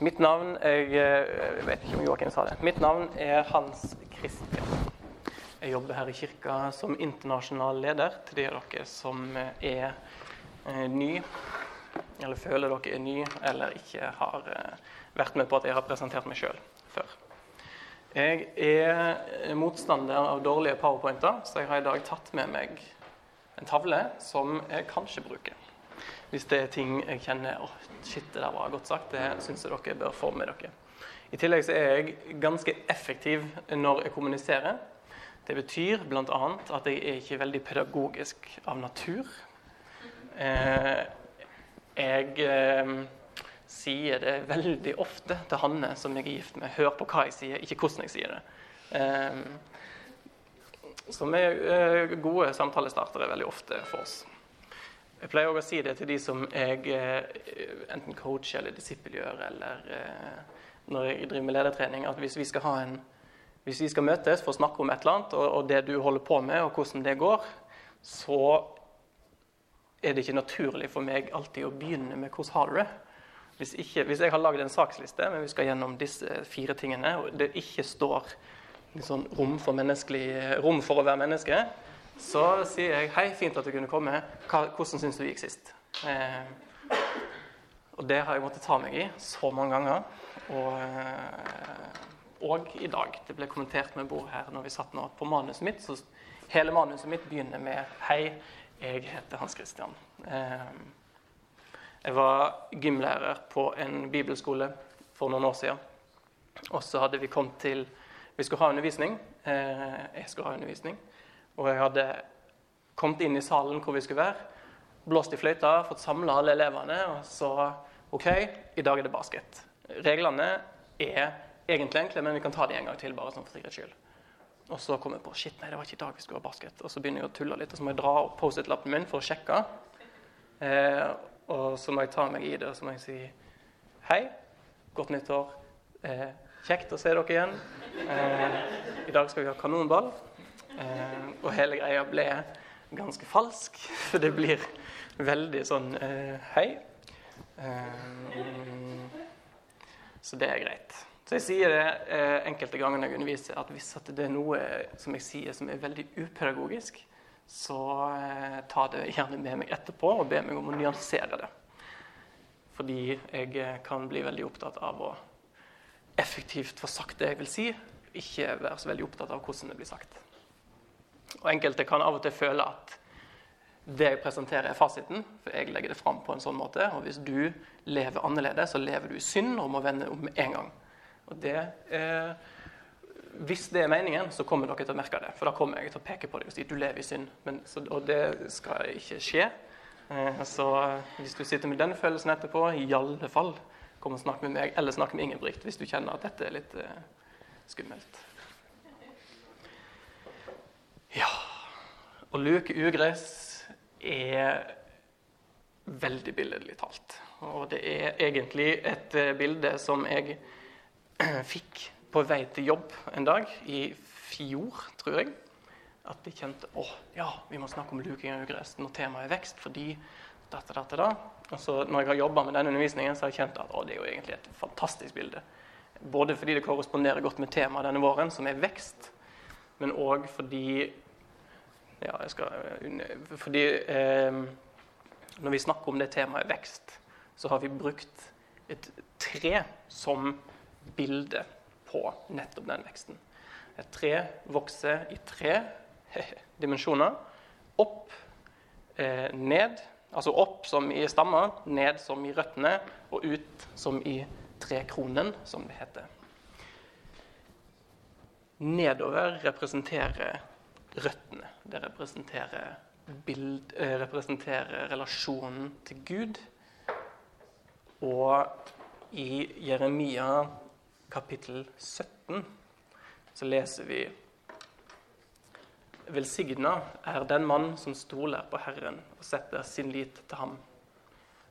Mitt navn jeg, eh, jeg vet ikke om Joakim sa det. Mitt navn er Hans Christian. Jeg jobber her i kirka som internasjonal leder til de av dere som er eh, ny, eller føler dere er ny, eller ikke har eh, vært med på at jeg har presentert meg sjøl før. Jeg er motstander av dårlige powerpointer, så jeg har i dag tatt med meg en tavle som jeg kanskje bruker. Hvis det er ting jeg kjenner oh, shit, det der var godt sagt, det syns jeg dere bør få med dere. I tillegg så er jeg ganske effektiv når jeg kommuniserer. Det betyr bl.a. at jeg er ikke veldig pedagogisk av natur. Eh, jeg eh, sier det veldig ofte til Hanne, som jeg er gift med. Hør på hva jeg sier, ikke hvordan jeg sier det. Eh, som er eh, gode samtalestartere veldig ofte for oss. Jeg pleier også å si det til de som jeg eh, enten coacher eller disippelgjør, eller eh, når jeg driver med ledertrening, at hvis vi skal, en, hvis vi skal møtes for å snakke om et eller annet, og, og, det du holder på med, og hvordan det går, så er det ikke naturlig for meg alltid å begynne med 'hvordan har du det'? Hvis, ikke, hvis jeg har lagd en saksliste, men vi skal gjennom disse fire tingene, og det ikke står sånn rom, for rom for å være menneske, så sier jeg 'Hei, fint at du kunne komme. hvordan syns du det gikk sist?' Eh, og det har jeg måttet ta meg i så mange ganger. Og, eh, og i dag. Det ble kommentert med bord her når vi satt nå på manuset mitt. Så hele manuset mitt begynner med 'Hei, jeg heter Hans Christian'. Eh, jeg var gymlærer på en bibelskole for noen år siden. Og så hadde vi kommet til Vi skulle ha undervisning. Eh, jeg skulle ha undervisning. Og jeg hadde kommet inn i salen hvor vi skulle være, blåst i fløyta, fått samla alle elevene. Og så OK, i dag er det basket. Reglene er egentlig enkle, men vi kan ta de en gang til, bare sånn for sikkerhets skyld. Og så kom jeg på shit, nei, det var ikke i dag vi skulle ha basket. Og så begynner jeg å tulle litt, og så må jeg dra opp Post-It-lappen min for å sjekke. Eh, og så må jeg ta meg i det, og så må jeg si hei, godt nyttår. Eh, kjekt å se dere igjen. Eh, I dag skal vi ha kanonball. Eh, og hele greia ble ganske falsk, for det blir veldig sånn eh, Hei. Eh, så det er greit. Så jeg sier det enkelte ganger når jeg underviser, at hvis at det er noe som jeg sier som er veldig upedagogisk, så ta det gjerne med meg etterpå og be meg om å nyansere det. Fordi jeg kan bli veldig opptatt av å effektivt få sagt det jeg vil si, ikke være så veldig opptatt av hvordan det blir sagt. Og enkelte kan av og til føle at det jeg presenterer, er fasiten, for jeg legger det fram på en sånn måte. Og hvis du lever annerledes, så lever du i synd og må vende om med en gang. Og det eh, hvis det er meningen, så kommer dere til å merke det. For da kommer jeg til å peke på deg og si du lever i synd. Men, så, og det skal ikke skje. Eh, så hvis du sitter med den følelsen etterpå, i alle fall kom og snakk med meg, eller snakk med Ingebrigt hvis du kjenner at dette er litt eh, skummelt. Ja Å luke ugress er veldig billedlig talt. Og det er egentlig et eh, bilde som jeg fikk på vei til jobb en dag i fjor, tror jeg. At jeg kjente å ja, vi må snakke om luking av ugress når temaet er vekst. fordi dette, dette, da. Og så når jeg har jobba med denne undervisningen, så har jeg kjent at å, det er jo egentlig et fantastisk bilde. Både fordi det korresponderer godt med temaet denne våren, som er vekst, men òg fordi ja, skal, fordi eh, når vi snakker om det temaet vekst, så har vi brukt et tre som bilde på nettopp den veksten. Et tre vokser i tre dimensjoner. Opp, eh, ned, altså opp som i stammer, ned som i røttene, og ut som i trekronen, som det heter nedover representerer røttene. Det representerer, bild, eh, representerer relasjonen til Gud. Og i Jeremia kapittel 17 så leser vi Velsigna er den mann som stoler på Herren og setter sin lit til ham.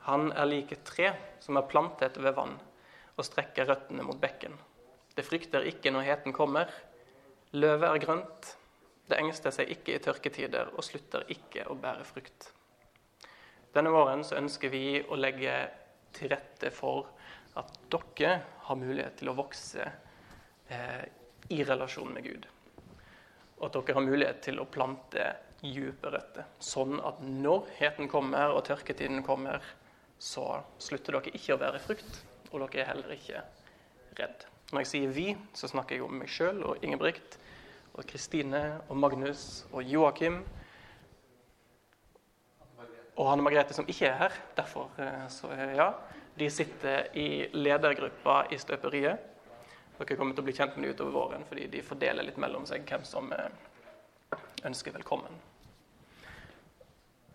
Han er like tre som er plantet ved vann og strekker røttene mot bekken. Det frykter ikke når heten kommer, Løvet er grønt, det engster seg ikke i tørketider og slutter ikke å bære frukt. Denne våren ønsker vi å legge til rette for at dere har mulighet til å vokse eh, i relasjon med Gud. Og at dere har mulighet til å plante dype røtter, sånn at når heten kommer og tørketiden kommer, så slutter dere ikke å være frukt, og dere er heller ikke redd. Når jeg sier 'vi', så snakker jeg om meg sjøl og Ingebrigt og Kristine og Magnus og Joakim. Og Hanne Margrethe, som ikke er her. Derfor eh, så ja. De sitter i ledergruppa i støperiet. Dere kommer til å bli kjent med dem utover våren, fordi de fordeler litt mellom seg hvem som eh, ønsker velkommen.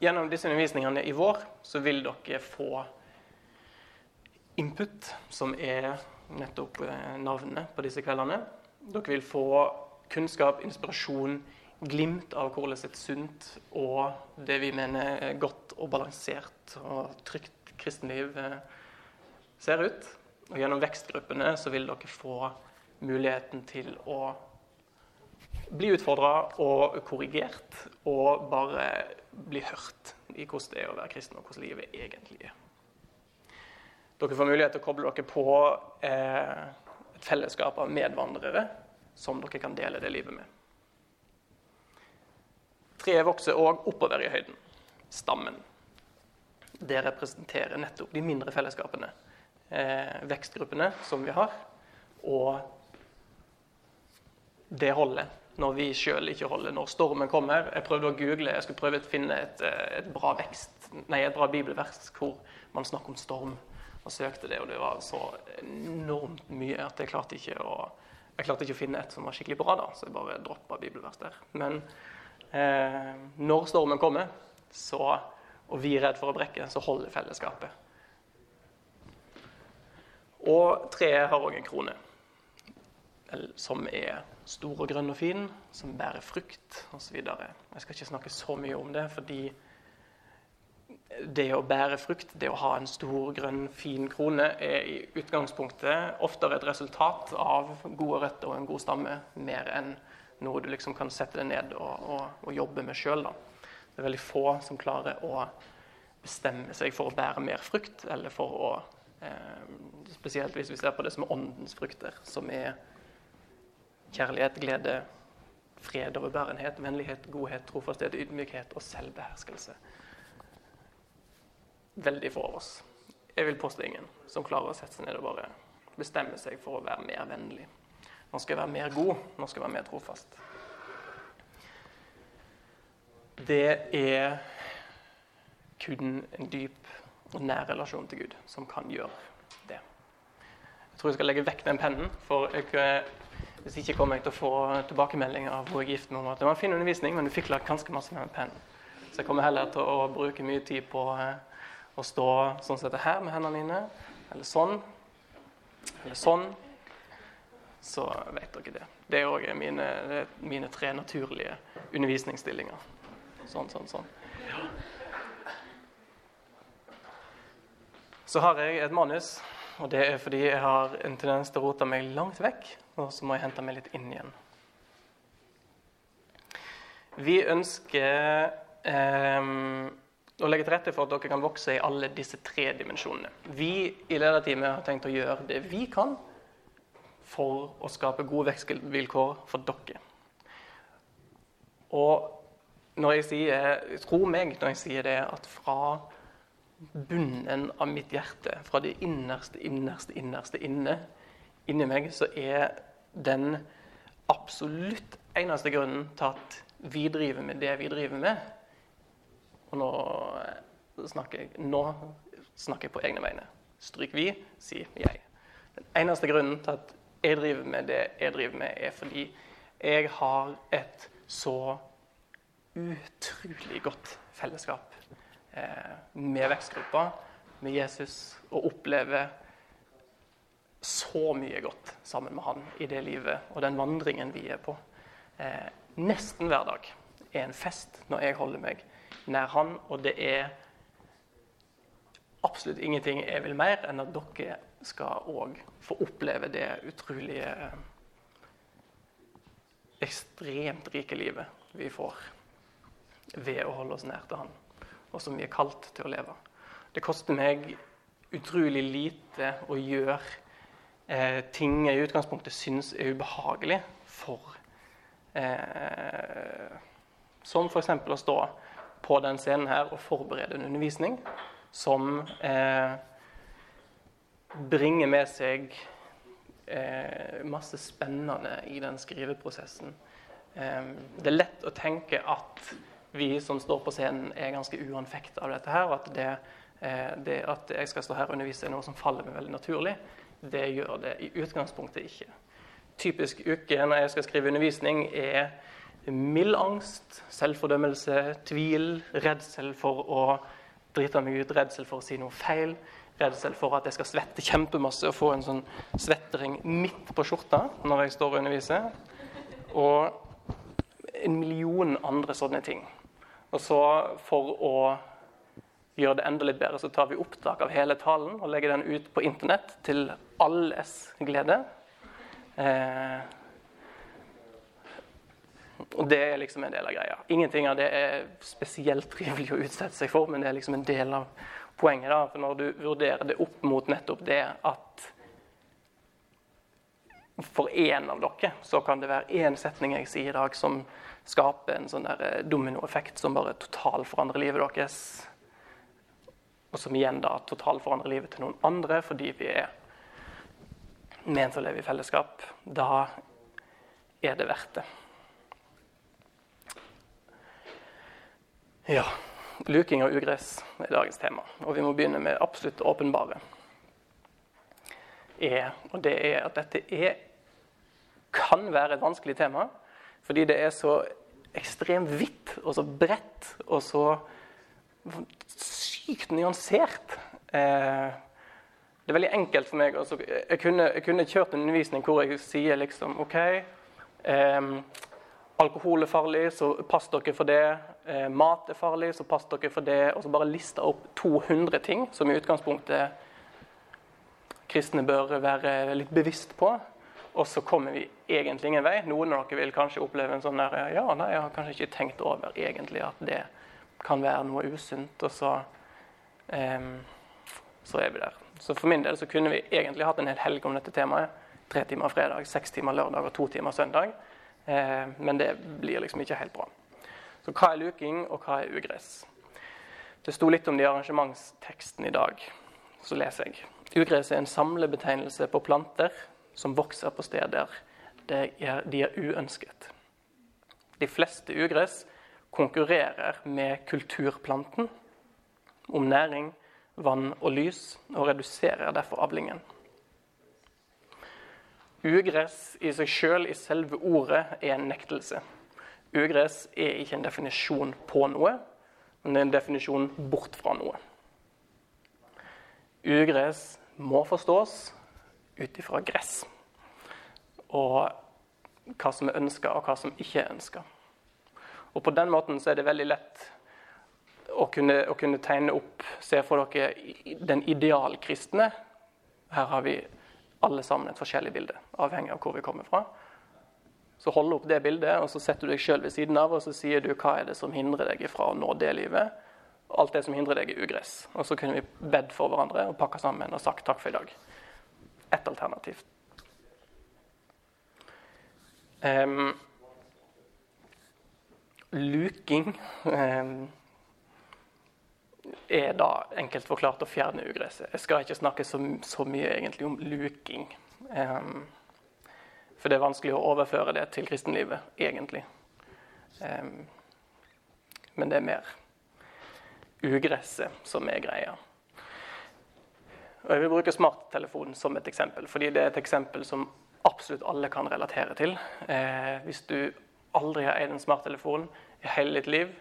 Gjennom disse undervisningene i vår så vil dere få input, som er nettopp navnene navnet på disse kveldene. Dere vil få kunnskap, inspirasjon, glimt av hvordan et sunt og det vi mener er godt og balansert og trygt kristenliv eh, ser ut. Og gjennom vekstgruppene så vil dere få muligheten til å bli utfordra og korrigert, og bare bli hørt i hvordan det er å være kristen, og hvordan livet egentlig er. Dere får mulighet til å koble dere på eh, et fellesskap av medvandrere som dere kan dele det livet med. Treet vokser òg oppover i høyden. Stammen. Det representerer nettopp de mindre fellesskapene. Eh, vekstgruppene som vi har. Og det holder når vi sjøl ikke holder, når stormen kommer. Jeg prøvde å google, jeg skulle prøve å finne et, eh, et bra vekst, nei, et bra bibelvers hvor man snakker om storm og søkte det, og det var så enormt mye at jeg klarte ikke å, klarte ikke å finne et som var skikkelig bra, da, så jeg bare droppa bibelvers der. Men eh, når stormen kommer, så, og vi er redd for å brekke, så holder fellesskapet. Og treet har òg en krone, som er stor og grønn og fin, som bærer frukt osv. Jeg skal ikke snakke så mye om det, fordi det å bære frukt, det å ha en stor, grønn, fin krone, er i utgangspunktet oftere et resultat av gode røtter og en god stamme, mer enn noe du liksom kan sette deg ned og, og, og jobbe med sjøl. Det er veldig få som klarer å bestemme seg for å bære mer frukt, eller for å eh, Spesielt hvis vi ser på det som er åndens frukter, som er kjærlighet, glede, fred, overbærenhet, vennlighet, godhet, trofasthet, ydmykhet og selvbeherskelse veldig få av oss. Jeg vil påstå ingen som klarer å sette seg ned og bare bestemme seg for å være mer vennlig. Nå skal jeg være mer god, nå skal jeg være mer trofast. Det er kun en dyp og nær relasjon til Gud som kan gjøre det. Jeg tror jeg skal legge vekk den pennen, for jeg, eh, hvis ikke kommer jeg til å få tilbakemelding av hvor jeg er gift med at det var en fin undervisning, men du fikk lagt ganske masse med en penn. Så jeg kommer heller til å bruke mye tid på å stå sånn som dette her med hendene mine, eller sånn, eller sånn, så vet dere det. Det er òg mine, mine, tre naturlige undervisningsstillinger. Sånn, sånn, sånn. Så har jeg et manus, og det er fordi jeg har en tendens til å rote meg langt vekk, og så må jeg hente meg litt inn igjen. Vi ønsker eh, og legge til rette for at dere kan vokse i alle disse tre dimensjonene. Vi i lederteamet har tenkt å gjøre det vi kan for å skape gode vekstvilkår for dere. Og når jeg sier, tro meg når jeg sier det, at fra bunnen av mitt hjerte, fra det innerste, innerste, innerste inne inni meg, så er den absolutt eneste grunnen til at vi driver med det vi driver med, og nå eh, snakker jeg, nå snakker jeg på egne vegne. Stryk vi, si jeg. Den eneste grunnen til at jeg driver med det jeg driver med, er fordi jeg har et så utrolig godt fellesskap eh, med vekstgruppa, med Jesus, og opplever så mye godt sammen med han i det livet og den vandringen vi er på. Eh, nesten hver dag er en fest når jeg holder meg nær Han, og det er absolutt ingenting jeg vil mer enn at dere skal òg få oppleve det utrolige ekstremt rike livet vi får ved å holde oss nær til Han, og som vi er kalt til å leve. Det koster meg utrolig lite å gjøre eh, ting jeg i utgangspunktet syns er ubehagelig for. Eh, som f.eks. å stå på den scenen her og forberede en undervisning som eh, bringer med seg eh, masse spennende i den skriveprosessen. Eh, det er lett å tenke at vi som står på scenen, er ganske uanfekta av dette her. og at det, eh, det, at jeg skal stå her og undervise, er noe som faller meg veldig naturlig. Det gjør det i utgangspunktet ikke. Typisk uke når jeg skal skrive undervisning, er mild angst, selvfordømmelse, tvil, redsel for å drite meg ut, redsel for å si noe feil, redsel for at jeg skal svette kjempemasse og få en sånn svettering midt på skjorta når jeg står og underviser. Og en million andre sånne ting. Og så for å gjøre det enda litt bedre, så tar vi opptak av hele talen og legger den ut på internett til alles glede. Eh, og det er liksom en del av greia. Ingenting av det er spesielt trivelig å utsette seg for, men det er liksom en del av poenget. da, For når du vurderer det opp mot nettopp det at for én av dere så kan det være én setning jeg sier i dag som skaper en sånn eh, dominoeffekt som bare totalforandrer livet deres. Og som igjen da totalforandrer livet til noen andre fordi vi er ment å leve i fellesskap. Da er det verdt det. Ja. Luking av ugress er dagens tema. Og vi må begynne med absolutt åpenbare. Er, og det er at dette er, kan være et vanskelig tema. Fordi det er så ekstremt hvitt og så bredt og så sykt nyansert. Eh, det er veldig enkelt for meg. Altså, jeg, kunne, jeg, kunne, kjørt en undervisning hvor jeg sier liksom OK eh, Alkohol er farlig, så pass dere for det. Eh, mat er farlig, så pass dere for det. Og så bare lista opp 200 ting som i utgangspunktet kristne bør være litt bevisst på. Og så kommer vi egentlig ingen vei. Noen av dere vil kanskje oppleve en sånn der Ja, nei, jeg har kanskje ikke tenkt over egentlig at det kan være noe usunt. Og så, eh, så er vi der. Så for min del så kunne vi egentlig hatt en hel helg om dette temaet. Tre timer fredag, seks timer lørdag og to timer søndag. Eh, men det blir liksom ikke helt bra. Så hva er luking, og hva er ugress? Det sto litt om det i arrangementsteksten i dag. Så leser jeg. Ugress er en samlebetegnelse på planter som vokser på steder der de er uønsket. De fleste ugress konkurrerer med kulturplanten om næring, vann og lys, og reduserer derfor avlingen. Ugress i seg sjøl, i selve ordet, er en nektelse. Ugress er ikke en definisjon på noe, men det er en definisjon bort fra noe. Ugress må forstås ut ifra gress. Og hva som er ønska, og hva som ikke er ønska. Og på den måten så er det veldig lett å kunne, å kunne tegne opp Se for dere den idealkristne. Her har vi alle sammen et forskjellig bilde, avhengig av hvor vi kommer fra. Så hold opp det bildet, og så setter du deg sjøl ved siden av og så sier du hva er det som hindrer deg fra å nå det livet. Alt det som hindrer deg, er ugress. Og så kunne vi bedt for hverandre og pakka sammen og sagt takk for i dag. Ett alternativ. Um, luking um, er da enkelt forklart å fjerne ugresset. Jeg skal ikke snakke så, så mye egentlig om luking. Um, for det er vanskelig å overføre det til kristenlivet, egentlig. Um, men det er mer ugresset som er greia. Og jeg vil bruke smarttelefonen som et eksempel, fordi det er et eksempel som absolutt alle kan relatere til. Eh, hvis du aldri har eid en smarttelefon i hele ditt liv,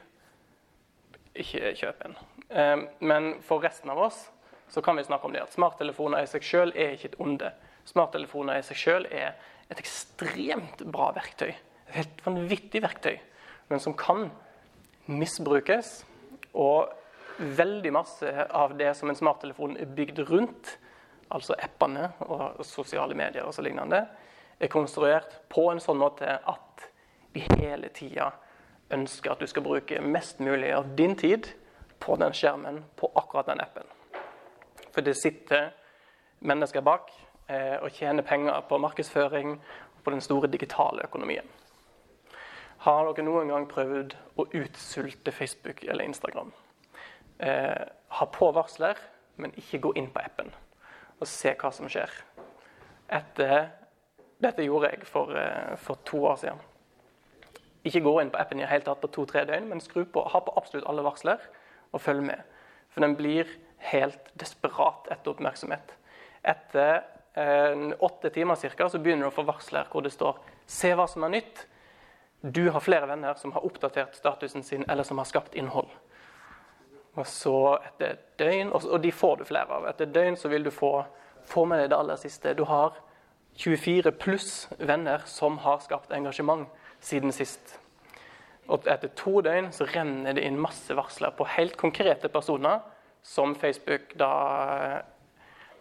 ikke kjøp en. Eh, men for resten av oss så kan vi snakke om det at smarttelefoner i seg sjøl er ikke et onde. Smarttelefoner i seg sjøl er et ekstremt bra verktøy. Et helt vanvittig verktøy, men som kan misbrukes. Og veldig masse av det som en smarttelefon er bygd rundt, altså appene og sosiale medier og så lignende, er konstruert på en sånn måte at de hele tida ønsker at du skal bruke mest mulig av din tid på den skjermen på akkurat den appen. For det sitter mennesker bak og tjene penger på markedsføring og på den store digitale økonomien. Har dere noen gang prøvd å utsulte Facebook eller Instagram? Eh, ha på varsler, men ikke gå inn på appen og se hva som skjer. Etter, dette gjorde jeg for, eh, for, to år siden. Ikke gå inn på appen i hele tatt på to-tre døgn, men skru på, ha på absolutt alle varsler og følg med. For den blir helt desperat etter oppmerksomhet. Etter eh, åtte timer cirka, så begynner du å få varsler hvor det står 'Se hva som er nytt'. Du har flere venner som har oppdatert statusen sin, eller som har skapt innhold. Og så etter et døgn, og de får du flere av. Etter et døgn så vil du få, få med deg det aller siste. Du har 24 pluss venner som har skapt engasjement siden sist. Og etter to døgn så renner det inn masse varsler på helt konkrete personer som Facebook da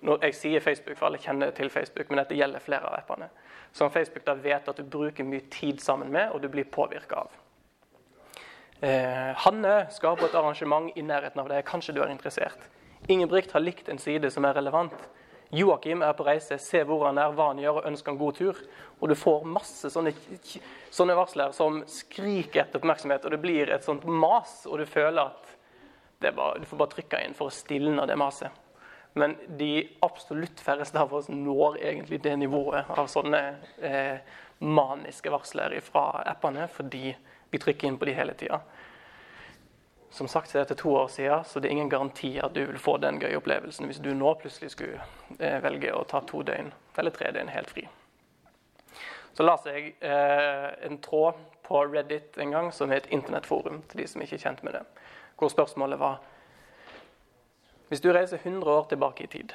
når Jeg sier Facebook, for alle kjenner til Facebook, men dette gjelder flere av appene. Som Facebook da vet at du bruker mye tid sammen med, og du blir påvirka av. Eh, Hanne skal på et arrangement i nærheten av deg. Kanskje du er interessert. Ingebrigt har likt en side som er relevant. Joakim er på reise, se hvor han er, hva han gjør, og ønsker en god tur. Og du får masse sånne, sånne varsler som skriker etter oppmerksomhet, og det blir et sånt mas, og du føler at bare, du får bare trykke inn for å stilne det maset. Men de absolutt færreste av oss når egentlig det nivået av sånne eh, maniske varsler fra appene, fordi vi trykker inn på de hele tida. Som sagt så er dette to år siden, så det er ingen garanti at du vil få den gøye opplevelsen hvis du nå plutselig skulle eh, velge å ta to døgn eller tre døgn helt fri. Så la jeg eh, en tråd på Reddit en gang som er et internettforum til de som ikke er kjent med det, hvor spørsmålet var Hvis du reiser 100 år tilbake i tid,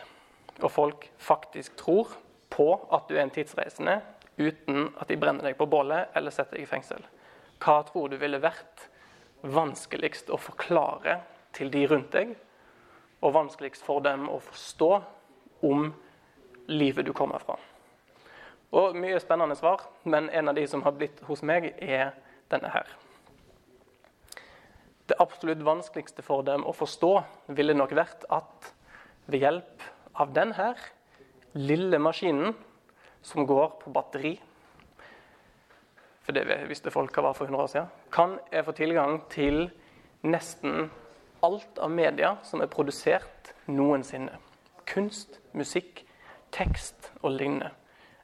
og folk faktisk tror på at du er en tidsreisende uten at de brenner deg på bålet eller setter deg i fengsel, hva tror du ville vært vanskeligst å forklare til de rundt deg, og vanskeligst for dem å forstå om livet du kommer fra. Og Mye spennende svar, men en av de som har blitt hos meg, er denne her. Det absolutt vanskeligste for dem å forstå ville nok vært at ved hjelp av denne lille maskinen som går på batteri for det visste folk hva var for 100 år siden, kan jeg få tilgang til nesten alt av media som er produsert noensinne. Kunst, musikk, tekst og lignende.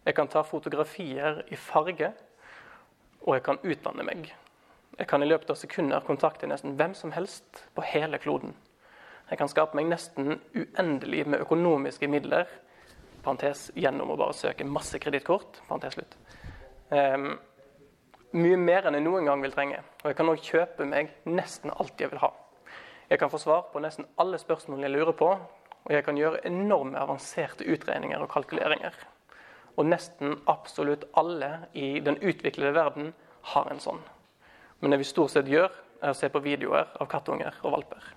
Jeg kan ta fotografier i farge, og jeg kan utdanne meg. Jeg kan i løpet av sekunder kontakte nesten hvem som helst på hele kloden. Jeg kan skape meg nesten uendelig med økonomiske midler, parentes, gjennom å bare søke masse kredittkort. Um, mye mer enn jeg noen gang vil trenge. Og jeg kan òg kjøpe meg nesten alt jeg vil ha. Jeg kan få svar på nesten alle spørsmål jeg lurer på, og jeg kan gjøre enorme avanserte utregninger og kalkuleringer. Og nesten absolutt alle i den utviklede verden har en sånn. Men det vi stort sett gjør, er å se på videoer av kattunger og valper.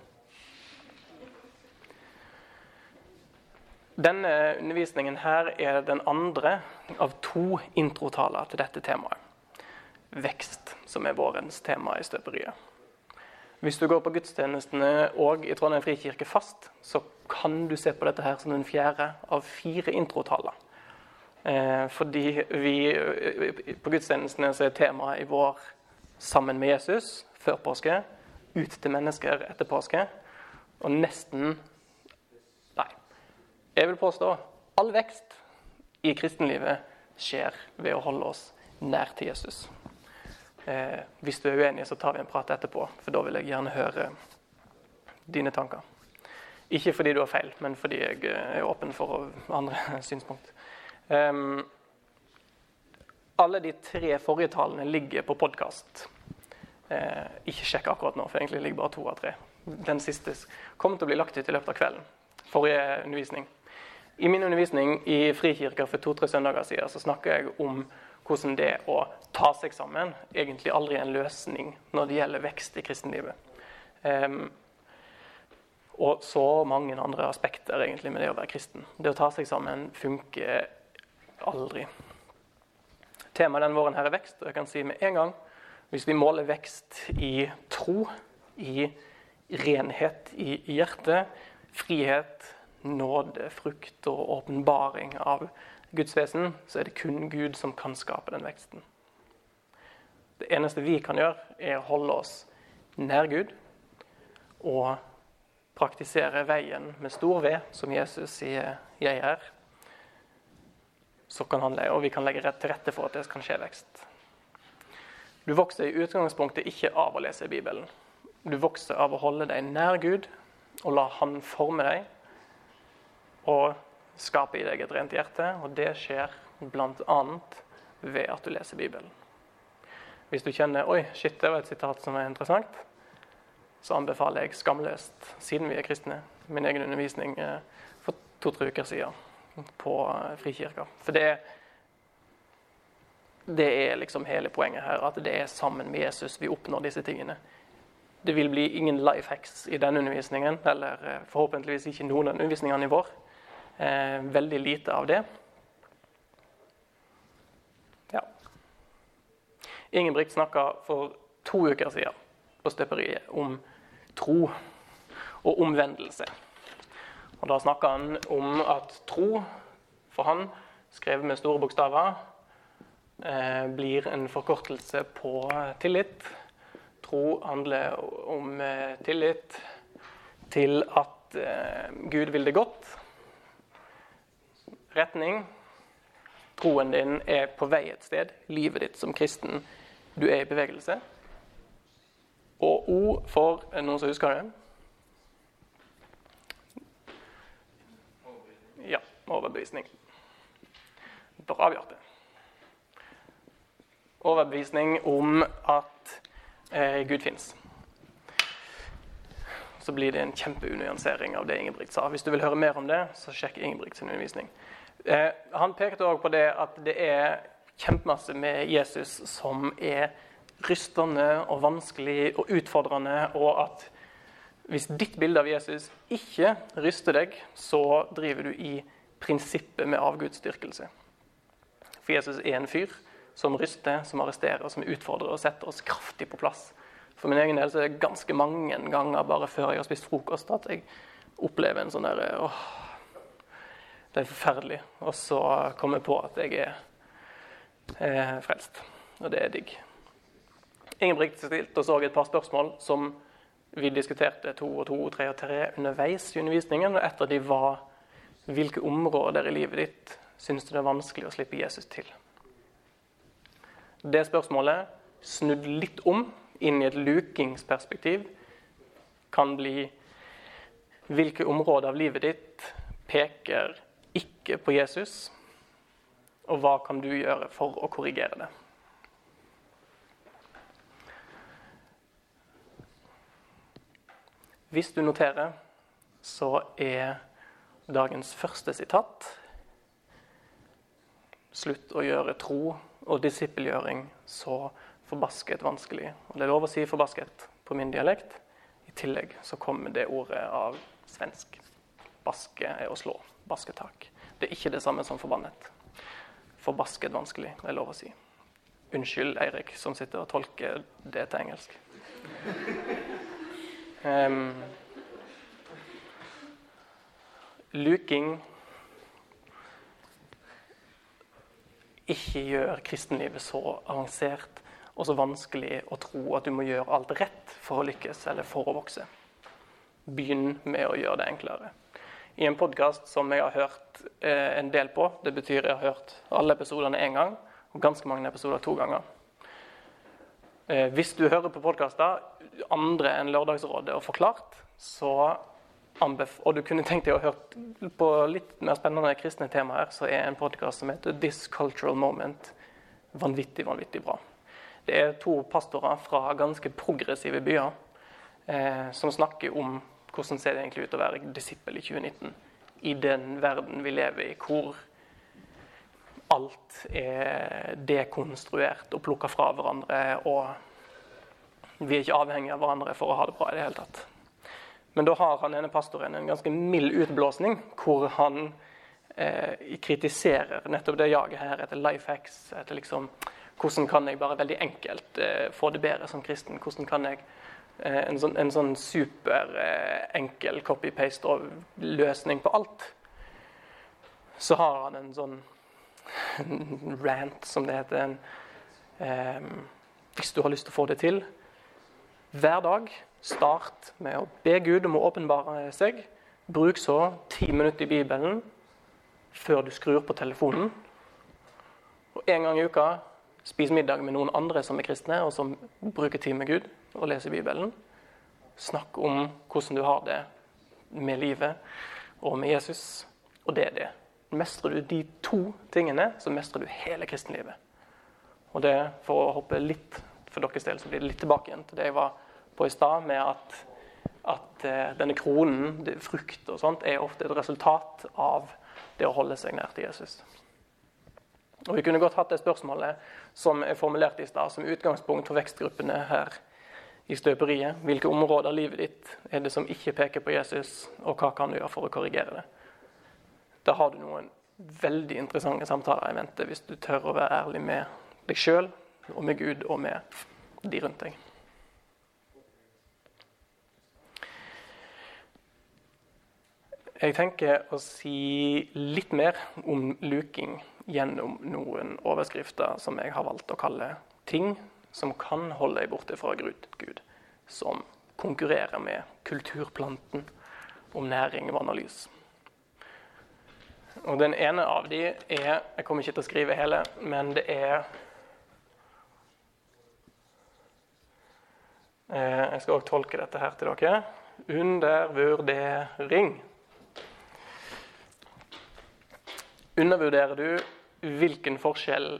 Denne undervisningen her er den andre av to introtaler til dette temaet vekst, som er vårens tema i støperiet. Hvis du går på gudstjenestene og i Trondheim frikirke fast, så kan du se på dette her som den fjerde av fire introtaler. Eh, fordi vi på gudstjenestene så er temaet i vår 'Sammen med Jesus' før påske, 'Ut til mennesker' etter påske, og nesten Nei. Jeg vil påstå all vekst i kristenlivet skjer ved å holde oss nær til Jesus. Eh, hvis du er uenig, så tar vi en prat etterpå, for da vil jeg gjerne høre dine tanker. Ikke fordi du har feil, men fordi jeg eh, er åpen for andre synspunkt. Um, alle de tre forrige talene ligger på podkast. Eh, ikke sjekk akkurat nå, for egentlig ligger bare to av tre. Den siste kommer til å bli lagt ut i løpet av kvelden. Forrige undervisning. I min undervisning i Frikirka for to-tre søndager siden så snakker jeg om hvordan det å ta seg sammen egentlig aldri er en løsning når det gjelder vekst i kristenlivet. Um, og så mange andre aspekter egentlig med det å være kristen. Det å ta seg sammen funker aldri. Temaet denne våren her er vekst, og jeg kan si med en gang hvis vi måler vekst i tro, i renhet i hjertet, frihet, nåde, frukt og åpenbaring av Guds vesen, så er det kun Gud som kan skape den veksten. Det eneste vi kan gjøre, er å holde oss nær Gud og praktisere veien med stor V, som Jesus sier 'jeg er'. Så kan han, og vi kan legge til rette for at det kan skje vekst. Du vokser i utgangspunktet ikke av å lese Bibelen. Du vokser av å holde deg nær Gud og la Han forme deg og skape i deg et rent hjerte. Og det skjer bl.a. ved at du leser Bibelen. Hvis du kjenner oi, shit, det var et sitat som er interessant, så anbefaler jeg skamløst, siden vi er kristne, min egen undervisning eh, for to-tre uker siden på eh, Frikirka. For det, det er liksom hele poenget her, at det er sammen med Jesus vi oppnår disse tingene. Det vil bli ingen life hacks i denne undervisningen, eller eh, forhåpentligvis ikke noen av undervisningene i vår. Eh, veldig lite av det. Ja. Ingebrigt snakka for to uker siden på støperiet om tro og omvendelse. Og Da snakka han om at tro, for han, skrevet med store bokstaver, eh, blir en forkortelse på tillit. Tro handler om eh, tillit til at eh, Gud vil det godt retning. Troen din er på vei et sted. Livet ditt som kristen, du er i bevegelse. Og O for noen som husker det? Ja. Overbevisning. Bra, Bjarte. Overbevisning om at eh, Gud fins så blir det en kjempeunuansering av det Ingebrigt sa. Hvis du vil høre mer om det, så sjekk Ingebrigts undervisning. Eh, han pekte òg på det at det er kjempemasse med Jesus som er rystende og vanskelig og utfordrende, og at hvis ditt bilde av Jesus ikke ryster deg, så driver du i prinsippet med avgudsdyrkelse. For Jesus er en fyr som ryster, som arresterer, som utfordrer og setter oss kraftig på plass. For min egen del så er det ganske mange ganger bare før jeg har spist frokost, at jeg opplever en sånn derre åh, det er forferdelig. Og så kommer jeg på at jeg er eh, frelst. Og det er digg. Ingebrigt stilte oss òg et par spørsmål som vi diskuterte to og to, tre og tre underveis i undervisningen. Og et av de var hvilke områder i livet ditt syns du det er vanskelig å slippe Jesus til? Det spørsmålet snudd litt om inn i et lukingsperspektiv kan bli hvilke områder av livet ditt peker ikke på Jesus, og hva kan du gjøre for å korrigere det? Hvis du noterer, så er dagens første sitat Slutt å gjøre tro og disippelgjøring så forbasket vanskelig. Og det er lov å si forbasket på min dialekt. I tillegg så kommer det ordet av svensk. Baske er å slå basketak. Det er ikke det samme som forbannet. Forbasket vanskelig, det er lov å si. Unnskyld, Eirik, som sitter og tolker det til engelsk. Um, luking ikke gjør kristenlivet så avansert og så vanskelig å tro at du må gjøre alt rett for å lykkes eller for å vokse. Begynn med å gjøre det enklere i en podkast som jeg har hørt eh, en del på. Det betyr jeg har hørt alle episodene én gang, og ganske mange episoder to ganger. Eh, hvis du hører på podkaster andre enn Lørdagsrådet og Forklart, så og du kunne tenkt deg å høre på litt mer spennende kristne temaer, så er en podkast som heter This Cultural Moment vanvittig, vanvittig bra. Det er to pastorer fra ganske progressive byer eh, som snakker om hvordan ser det egentlig ut å være disippel i 2019 i den verden vi lever i, hvor alt er dekonstruert og plukka fra hverandre, og vi er ikke avhengige av hverandre for å ha det bra i det hele tatt. Men da har han ene pastoren en ganske mild utblåsning, hvor han eh, kritiserer nettopp det jaget her etter life hacks, etter liksom hvordan kan jeg bare veldig enkelt eh, få det bedre som kristen? Hvordan kan jeg eh, en sånn, en sånn superenkel copy-paste-løsning på alt. Så har han en sånn rant, som det heter. En, eh, hvis du har lyst til å få det til. Hver dag start med å be Gud om å åpenbare seg. Bruk så ti minutter i Bibelen før du skrur på telefonen. Og en gang i uka spis middag med noen andre som er kristne, og som bruker tid med Gud og leser Bibelen. Snakk om hvordan du har det med livet og med Jesus. Og det er det. Mestrer du de to tingene, så mestrer du hele kristenlivet. Og det, For å hoppe litt for deres del, så blir det litt tilbake igjen til det jeg var på i stad, med at, at uh, denne kronen, frukt og sånt, er ofte et resultat av det å holde seg nær til Jesus. Og Vi kunne godt hatt det spørsmålet som er formulert i stad, som utgangspunkt for vekstgruppene her i støperiet. Hvilke områder av livet ditt er det som ikke peker på Jesus, og hva kan du gjøre for å korrigere det? Da har du noen veldig interessante samtaler i vente hvis du tør å være ærlig med deg sjøl og med Gud og med de rundt deg. Jeg tenker å si litt mer om luking gjennom noen overskrifter som jeg har valgt å kalle ting som kan holde deg borte fra Gud, som konkurrerer med kulturplanten om næring, vann og lys. Og Den ene av de er Jeg kommer ikke til å skrive hele, men det er eh, Jeg skal også tolke dette her til dere. Undervurdering. Undervurderer du hvilken forskjell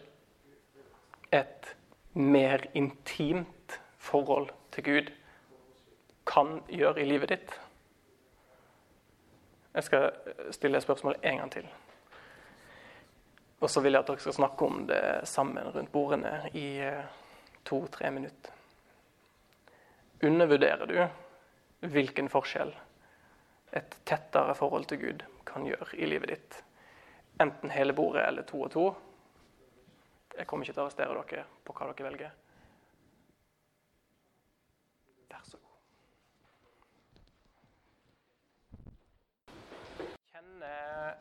et mer intimt forhold til Gud kan gjøre i livet ditt? Jeg skal stille spørsmålet en gang til. Og så vil jeg at dere skal snakke om det sammen rundt bordene i eh, to-tre minutter. Undervurderer du hvilken forskjell et tettere forhold til Gud kan gjøre i livet ditt? Enten hele bordet eller to og to. Jeg kommer ikke til å arrestere dere på hva dere velger. Vær så god. Kjenner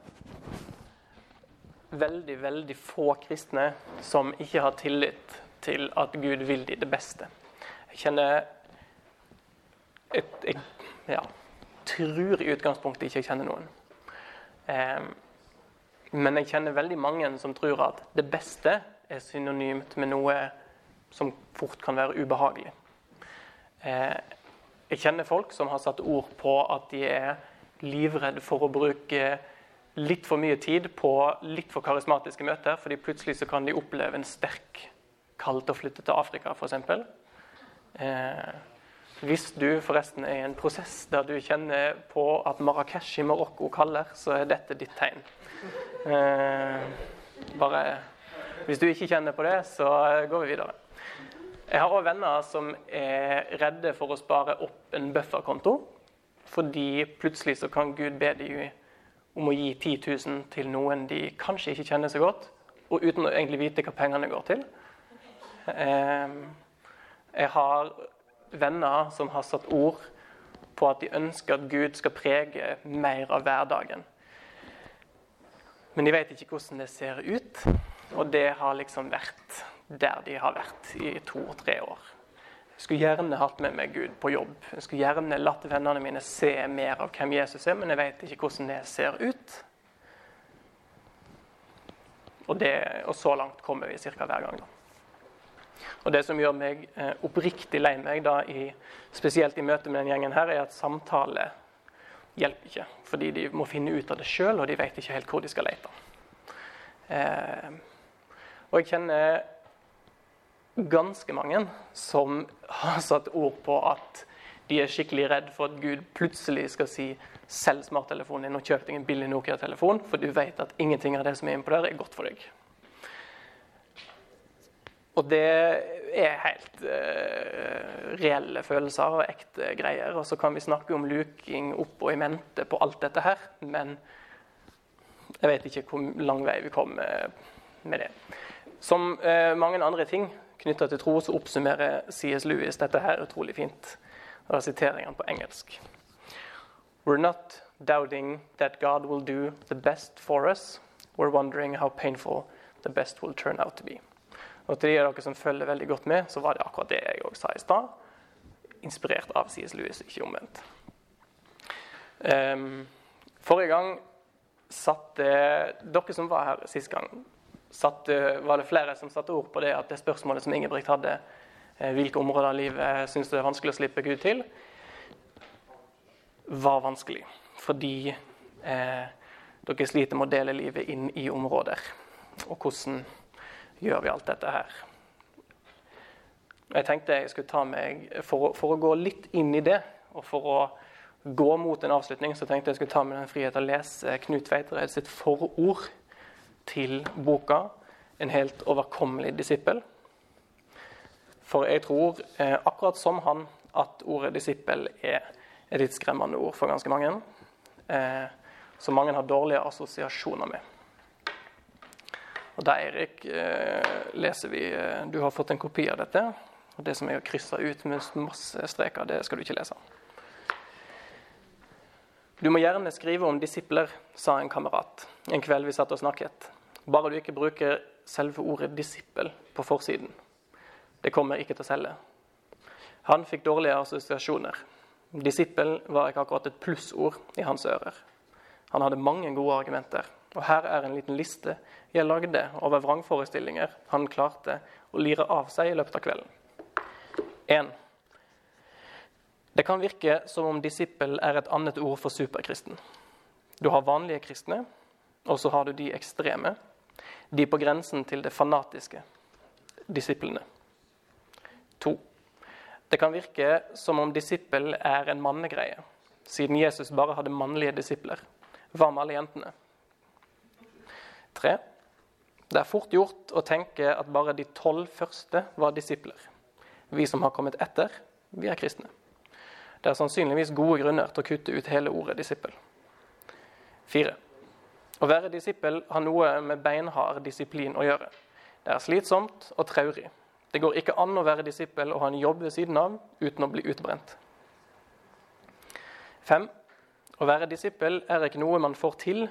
veldig, veldig få kristne som ikke har tillit til at Gud vil de det beste. Jeg kjenner et, Jeg ja, tror i utgangspunktet ikke jeg kjenner noen. Um, men jeg kjenner veldig mange som tror at det beste er synonymt med noe som fort kan være ubehagelig. Eh, jeg kjenner folk som har satt ord på at de er livredde for å bruke litt for mye tid på litt for karismatiske møter, fordi plutselig så kan de oppleve en sterk kall til å flytte til Afrika, f.eks. Hvis du forresten er i en prosess der du kjenner på at Marrakech i Marokko kaller, så er dette ditt tegn. Eh, bare Hvis du ikke kjenner på det, så går vi videre. Jeg har òg venner som er redde for å spare opp en bufferkonto. Fordi plutselig så kan Gud be dem om å gi 10 000 til noen de kanskje ikke kjenner så godt, og uten å egentlig vite hva pengene går til. Eh, jeg har venner som har satt ord på at de ønsker at Gud skal prege mer av hverdagen. Men de vet ikke hvordan det ser ut. Og det har liksom vært der de har vært i to-tre år. Jeg skulle gjerne hatt med meg Gud på jobb. Jeg skulle gjerne latt vennene mine se mer av hvem Jesus er, men jeg vet ikke hvordan det ser ut. Og, det, og så langt kommer vi ca. hver gang. da. Og Det som gjør meg eh, oppriktig lei meg, da, i, spesielt i møte med den gjengen, her, er at samtale hjelper ikke. Fordi de må finne ut av det sjøl, og de vet ikke helt hvor de skal lete. Eh, og jeg kjenner ganske mange som har satt ord på at de er skikkelig redd for at Gud plutselig skal si 'selg smarttelefonen din og kjøp deg en billig Nokia-telefon', for du vet at ingenting av det som er innpå der, er godt for deg. Og det er helt uh, reelle følelser og ekte greier. Og så kan vi snakke om luking opp og i mente på alt dette her, men jeg vet ikke hvor lang vei vi kommer med det. Som uh, mange andre ting knytta til tro, så oppsummerer C.S. Lewis dette her utrolig fint. Da siterer jeg på engelsk. We're not doubting that God will do the best for us. We're wondering how painful the best will turn out to be. Og til de av dere som følger veldig godt med, så var det akkurat det jeg òg sa i stad. Inspirert av C.S. Lewis, ikke omvendt. Um, forrige gang satte Dere som var her sist gang, satt, var det flere som satte ord på det at det spørsmålet som Ingebrigt hadde, eh, hvilke områder av livet syns du er vanskelig å slippe Gud til, var vanskelig. Fordi eh, dere sliter med å dele livet inn i områder. Og hvordan gjør vi alt dette her? Jeg tenkte jeg skulle ta meg, for, for å gå litt inn i det, og for å gå mot en avslutning, så tenkte jeg skulle ta meg den frihet å lese Knut Veitred sitt forord til boka 'En helt overkommelig disippel'. For jeg tror, eh, akkurat som han, at ordet 'disippel' er et litt skremmende ord for ganske mange. Eh, som mange har dårlige assosiasjoner med. Og da, Erik, eh, leser vi eh, Du har fått en kopi av dette. Og det som jeg har kryssa ut med masse streker, det skal du ikke lese. Du må gjerne skrive om disipler, sa en kamerat en kveld vi satt og snakket. Bare du ikke bruker selve ordet 'disippel' på forsiden. Det kommer ikke til å selge. Han fikk dårlige assosiasjoner. Disippel var ikke akkurat et plussord i hans ører. Han hadde mange gode argumenter. Og her er en liten liste jeg lagde over vrangforestillinger han klarte å lire av seg i løpet av kvelden. 1. Det kan virke som om disippel er et annet ord for superkristen. Du har vanlige kristne, og så har du de ekstreme. De på grensen til det fanatiske. Disiplene. 2. Det kan virke som om disippel er en mannegreie, siden Jesus bare hadde mannlige disipler. Hva med alle jentene? Tre. Det er fort gjort å tenke at bare de tolv første var disipler. Vi som har kommet etter, vi er kristne. Det er sannsynligvis gode grunner til å kutte ut hele ordet disippel. Fire. Å være disippel har noe med beinhard disiplin å gjøre. Det er slitsomt og traurig. Det går ikke an å være disippel og ha en jobb ved siden av uten å bli utbrent. Fem. Å være disippel er ikke noe man får til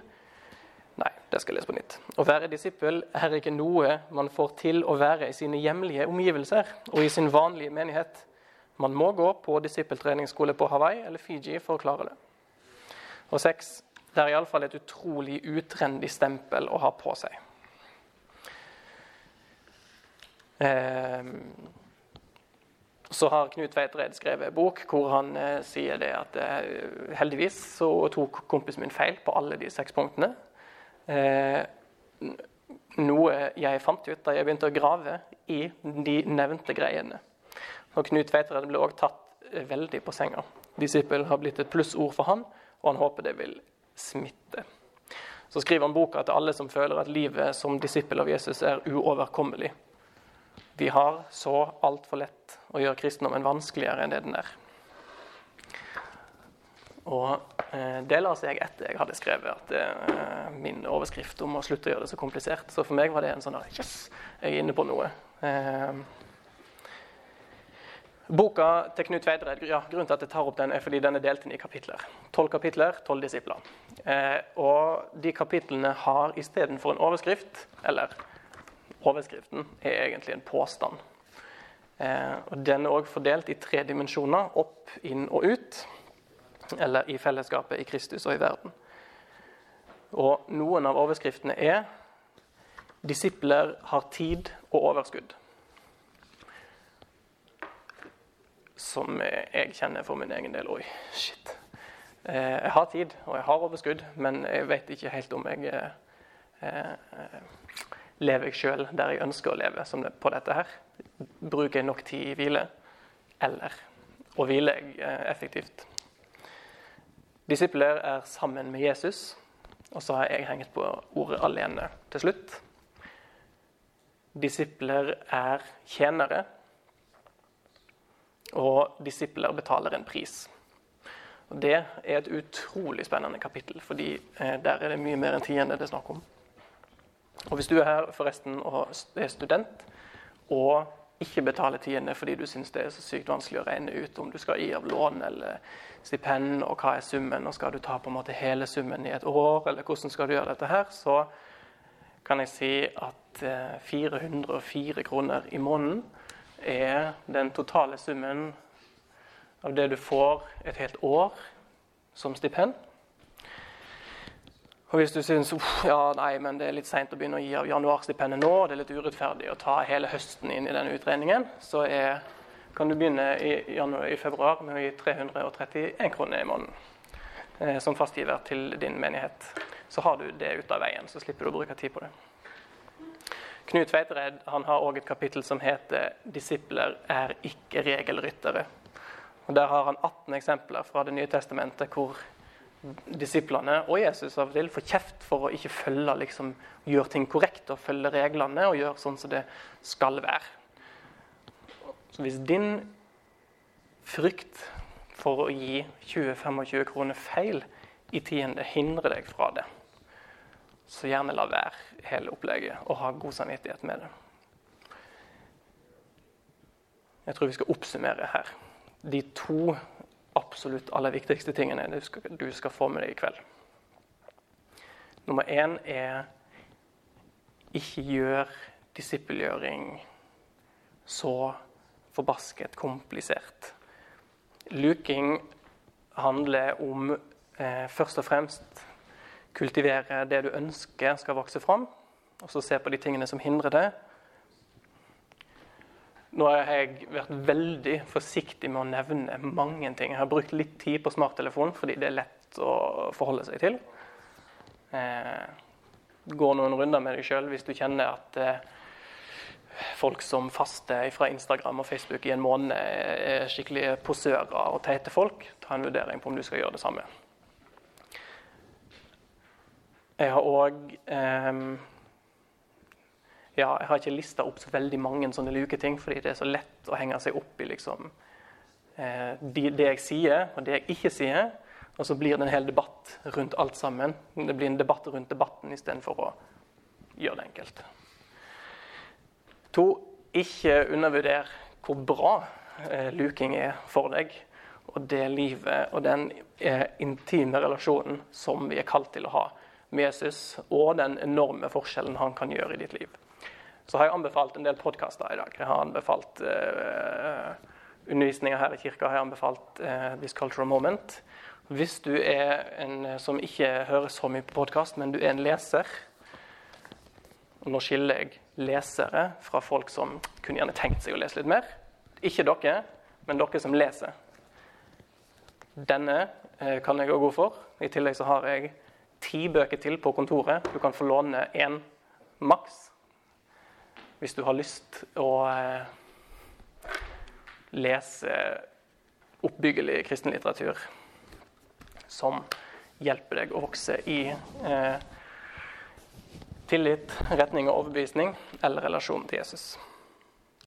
det skal jeg lese på nytt. Å være disippel er ikke noe man får til å være i sine hjemlige omgivelser og i sin vanlige menighet. Man må gå på disippeltreningsskole på Hawaii eller Fiji for å klare det. Og seks. Det er iallfall et utrolig utrendig stempel å ha på seg. Eh, så har Knut Veitred skrevet en bok hvor han eh, sier det at eh, heldigvis så tok kompisen min feil på alle de seks punktene. Eh, noe jeg fant ut da jeg begynte å grave i de nevnte greiene. Og Knut Tveitereid ble også tatt veldig på senga. Disippel har blitt et plussord for han, og han håper det vil smitte. Så skriver han boka til alle som føler at livet som disippel av Jesus er uoverkommelig. Vi har så altfor lett å gjøre kristendommen vanskeligere enn det den er. Og det la seg etter jeg hadde skrevet at eh, min overskrift om å slutte å gjøre det så komplisert. Så for meg var det en sånn Yes, jeg er inne på noe. Eh, boka til Knut Veidred, ja, grunnen til at jeg tar opp den, er fordi den er delt inn i kapitler. Tolv kapitler, tolv disipler. Eh, og de kapitlene har istedenfor en overskrift, eller overskriften er egentlig en påstand. Eh, og Den er òg fordelt i tre dimensjoner, opp, inn og ut. Eller i fellesskapet i Kristus og i verden. Og noen av overskriftene er 'Disipler har tid og overskudd'. Som jeg kjenner for min egen del. Oi, shit. Eh, jeg har tid, og jeg har overskudd, men jeg vet ikke helt om jeg eh, eh, lever jeg sjøl der jeg ønsker å leve som det, på dette her. Bruker jeg nok tid i hvile? Eller og hviler jeg effektivt? Disipler er sammen med Jesus, og så har jeg hengt på ordet 'alene' til slutt. Disipler er tjenere, og disipler betaler en pris. Og Det er et utrolig spennende kapittel, fordi eh, der er det mye mer enn tiende det er snakk om. Og Hvis du er her forresten og er student og ikke betale tiende fordi du syns det er så sykt vanskelig å regne ut om du skal gi av lån eller stipend, og hva er summen, og skal du ta på en måte hele summen i et år, eller hvordan skal du gjøre dette her, så kan jeg si at 404 kroner i måneden er den totale summen av det du får et helt år som stipend. Og hvis du syns ja, nei, men det er litt seint å begynne å gi av januarstipendet nå, det er litt urettferdig å ta hele høsten inn i denne utredningen, så er, kan du begynne i, januar, i, februar med å gi 331 kroner i måneden eh, som fastgiver til din menighet. Så har du det ut av veien, så slipper du å bruke tid på det. Knut Tveitereid har òg et kapittel som heter 'Disipler er ikke regelryttere'. Og Der har han 18 eksempler fra Det nye testamentet hvor disiplene og Jesus av og til får kjeft for å ikke følge, liksom, gjøre ting korrekt og følge reglene og gjøre sånn som det skal være. Så hvis din frykt for å gi 20-25 kroner feil i tiende hindrer deg fra det, så gjerne la være hele opplegget og ha god samvittighet med det. Jeg tror vi skal oppsummere her. De to absolutt aller viktigste tingene du skal, du skal få med deg i kveld. Nummer én er ikke gjør disippelgjøring så forbasket komplisert. Luking handler om eh, først og fremst kultivere det du ønsker skal vokse fram, og så se på de tingene som hindrer det, nå har jeg vært veldig forsiktig med å nevne mange ting. Jeg har brukt litt tid på smarttelefon fordi det er lett å forholde seg til. Eh, gå noen runder med deg sjøl hvis du kjenner at eh, folk som faster fra Instagram og Facebook i en måned, er skikkelig posører og teite folk. Ta en vurdering på om du skal gjøre det samme. Jeg har òg ja, jeg har ikke lista opp så veldig mange sånne luketing, fordi det er så lett å henge seg opp i liksom, eh, det, det jeg sier, og det jeg ikke sier. Og så blir det en hel debatt rundt alt sammen. Det blir en debatt rundt debatten istedenfor å gjøre det enkelt. To, ikke undervurder hvor bra eh, luking er for deg. Og det livet og den eh, intime relasjonen som vi er kalt til å ha med Jesus, og den enorme forskjellen han kan gjøre i ditt liv. Så har jeg anbefalt en del podkaster i dag. Jeg har anbefalt uh, undervisninger her i kirka. har Jeg anbefalt uh, This Cultural Moment. Hvis du er en som ikke hører så mye på podkast, men du er en leser og Nå skiller jeg lesere fra folk som kunne gjerne tenkt seg å lese litt mer. Ikke dere, men dere som leser. Denne uh, kan jeg gå for. I tillegg så har jeg ti bøker til på kontoret. Du kan få låne én maks hvis du har lyst å eh, lese oppbyggelig kristenlitteratur som hjelper deg å vokse i eh, tillit, retning og overbevisning eller relasjon til Jesus.